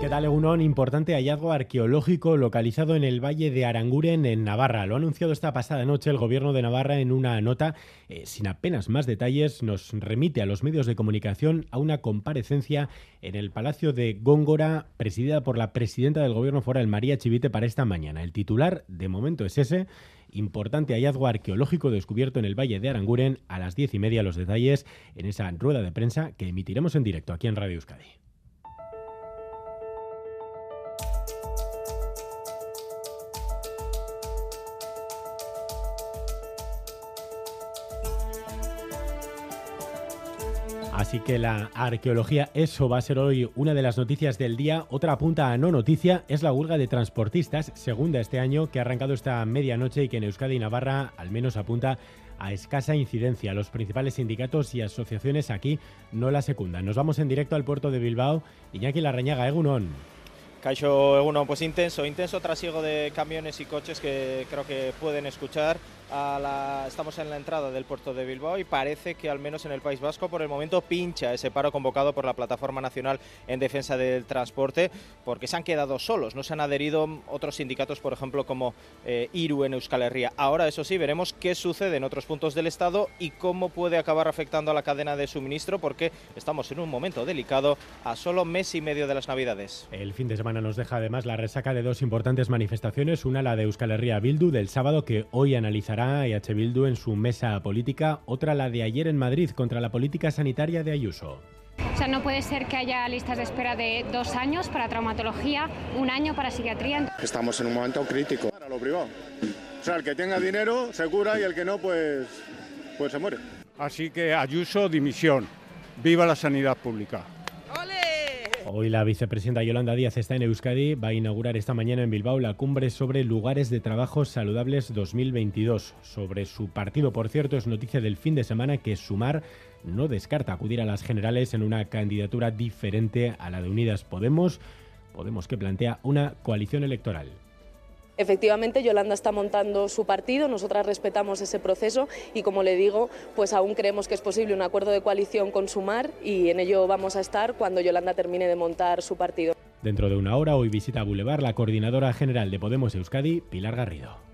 ¿Qué tal, Egunon? Importante hallazgo arqueológico localizado en el Valle de Aranguren, en Navarra. Lo ha anunciado esta pasada noche el Gobierno de Navarra en una nota. Eh, sin apenas más detalles, nos remite a los medios de comunicación a una comparecencia en el Palacio de Góngora, presidida por la presidenta del Gobierno foral, María Chivite, para esta mañana. El titular, de momento, es ese. Importante hallazgo arqueológico descubierto en el Valle de Aranguren a las diez y media. Los detalles en esa rueda de prensa que emitiremos en directo aquí en Radio Euskadi. Así que la arqueología, eso va a ser hoy una de las noticias del día. Otra punta a no noticia es la huelga de transportistas, segunda este año, que ha arrancado esta medianoche y que en Euskadi y Navarra al menos apunta a escasa incidencia. Los principales sindicatos y asociaciones aquí no la secundan. Nos vamos en directo al puerto de Bilbao. Iñaki Larrañaga, Egunon. Caixo Egunon, pues intenso, intenso trasiego de camiones y coches que creo que pueden escuchar estamos en la entrada del puerto de Bilbao y parece que al menos en el País Vasco por el momento pincha ese paro convocado por la Plataforma Nacional en Defensa del Transporte porque se han quedado solos, no se han adherido otros sindicatos, por ejemplo, como eh, IRU en Euskal Herria. Ahora, eso sí, veremos qué sucede en otros puntos del Estado y cómo puede acabar afectando a la cadena de suministro porque estamos en un momento delicado a solo mes y medio de las Navidades. El fin de semana nos deja además la resaca de dos importantes manifestaciones, una la de Euskal Herria Bildu del sábado que hoy analizará EH Bildu en su mesa política, otra la de ayer en Madrid contra la política sanitaria de Ayuso. O sea, no puede ser que haya listas de espera de dos años para traumatología, un año para psiquiatría. Estamos en un momento crítico para lo privado. O sea, el que tenga dinero se cura y el que no, pues, pues se muere. Así que Ayuso, dimisión. Viva la sanidad pública. Hoy la vicepresidenta Yolanda Díaz está en Euskadi. Va a inaugurar esta mañana en Bilbao la cumbre sobre lugares de trabajo saludables 2022. Sobre su partido, por cierto, es noticia del fin de semana que Sumar no descarta acudir a las generales en una candidatura diferente a la de Unidas Podemos. Podemos que plantea una coalición electoral. Efectivamente, Yolanda está montando su partido, nosotras respetamos ese proceso y, como le digo, pues aún creemos que es posible un acuerdo de coalición con Sumar y en ello vamos a estar cuando Yolanda termine de montar su partido. Dentro de una hora, hoy visita Boulevard la coordinadora general de Podemos Euskadi, Pilar Garrido.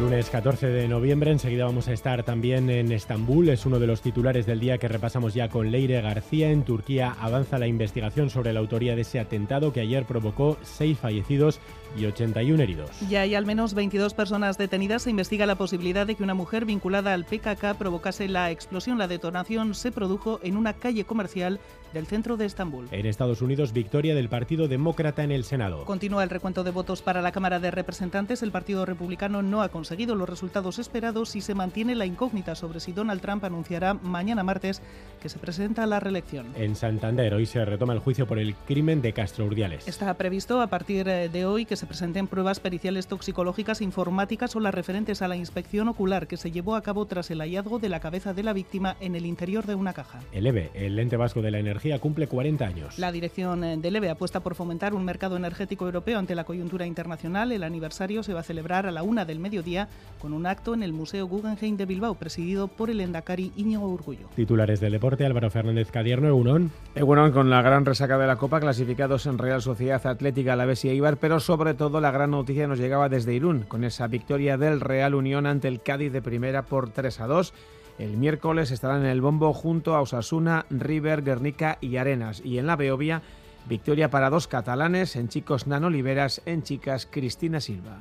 Lunes 14 de noviembre, enseguida vamos a estar también en Estambul, es uno de los titulares del día que repasamos ya con Leire García. En Turquía avanza la investigación sobre la autoría de ese atentado que ayer provocó seis fallecidos y 81 heridos. Ya hay al menos 22 personas detenidas. Se investiga la posibilidad de que una mujer vinculada al PKK provocase la explosión. La detonación se produjo en una calle comercial del centro de Estambul. En Estados Unidos, victoria del Partido Demócrata en el Senado. Continúa el recuento de votos para la Cámara de Representantes. El Partido Republicano no ha conseguido los resultados esperados y se mantiene la incógnita sobre si Donald Trump anunciará mañana martes que se presenta a la reelección. En Santander hoy se retoma el juicio por el crimen de Castro Urdiales. Está previsto a partir eh, de hoy que se presenten pruebas periciales toxicológicas, informáticas o las referentes a la inspección ocular que se llevó a cabo tras el hallazgo de la cabeza de la víctima en el interior de una caja. El EVE, el ente vasco de la energía, cumple 40 años. La dirección eh, del EVE apuesta por fomentar un mercado energético europeo ante la coyuntura internacional. El aniversario se va a celebrar a la una del mediodía con un acto en el Museo Guggenheim de Bilbao, presidido por el endacari Íñigo Urgullo. Titulares del deporte, Álvaro Fernández Cadierno, Egunon. Egunon con la gran resaca de la Copa, clasificados en Real Sociedad Atlética, la y Eibar, pero sobre todo la la gran noticia nos llegaba desde Irún, con esa victoria del Real Unión ante el Cádiz de primera por 3 a 2. El miércoles estarán en el bombo junto a Osasuna, River, Guernica y Arenas. Y en la Beovia, victoria para dos catalanes, en chicos Nano Oliveras, en chicas Cristina Silva.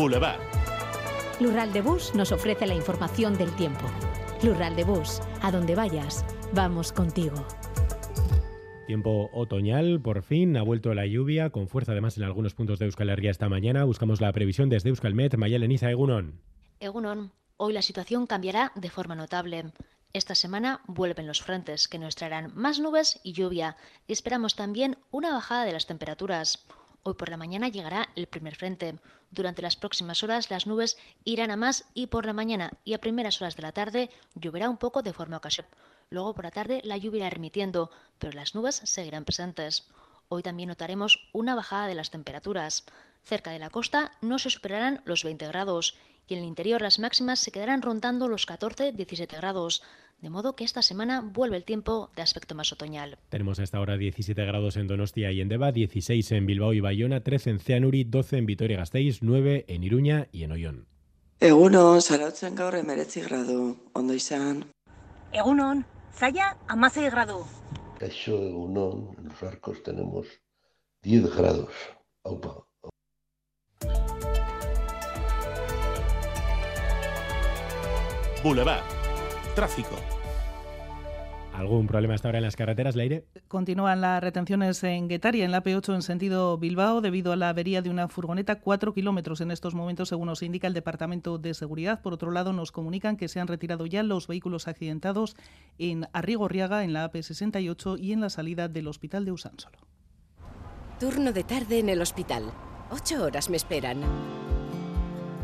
Boulevard. Lural de Bus nos ofrece la información del tiempo. Lural de Bus, a donde vayas, vamos contigo. Tiempo otoñal, por fin, ha vuelto la lluvia, con fuerza además en algunos puntos de Euskal Herria esta mañana. Buscamos la previsión desde Euskalmet. Mayeleniza Egunon. Egunon, hoy la situación cambiará de forma notable. Esta semana vuelven los frentes que nos traerán más nubes y lluvia y esperamos también una bajada de las temperaturas. Hoy por la mañana llegará el primer frente. Durante las próximas horas las nubes irán a más y por la mañana y a primeras horas de la tarde lloverá un poco de forma ocasional. Luego por la tarde la lluvia irá remitiendo, pero las nubes seguirán presentes. Hoy también notaremos una bajada de las temperaturas. Cerca de la costa no se superarán los 20 grados y en el interior las máximas se quedarán rondando los 14-17 grados. De modo que esta semana vuelve el tiempo de aspecto más otoñal. Tenemos hasta ahora 17 grados en Donostia y en Deva, 16 en Bilbao y Bayona, 13 en Ceanuri, 12 en Vitoria-Gasteiz, 9 en Iruña y en Ollón. Egunon, zarautzen gaur emeretzi gradu, ondo izan. Egunon, zaya amasei gradu. Eso, Egunon, en los arcos tenemos 10 grados. Aupa. Boulevard. Tráfico. ¿Algún problema hasta ahora en las carreteras, Leire? Continúan las retenciones en Guetaria, en la P8 en sentido Bilbao, debido a la avería de una furgoneta, cuatro kilómetros en estos momentos, según nos indica el Departamento de Seguridad. Por otro lado, nos comunican que se han retirado ya los vehículos accidentados en Arrigorriaga, en la AP68 y en la salida del Hospital de Usánsolo. Turno de tarde en el hospital. Ocho horas me esperan.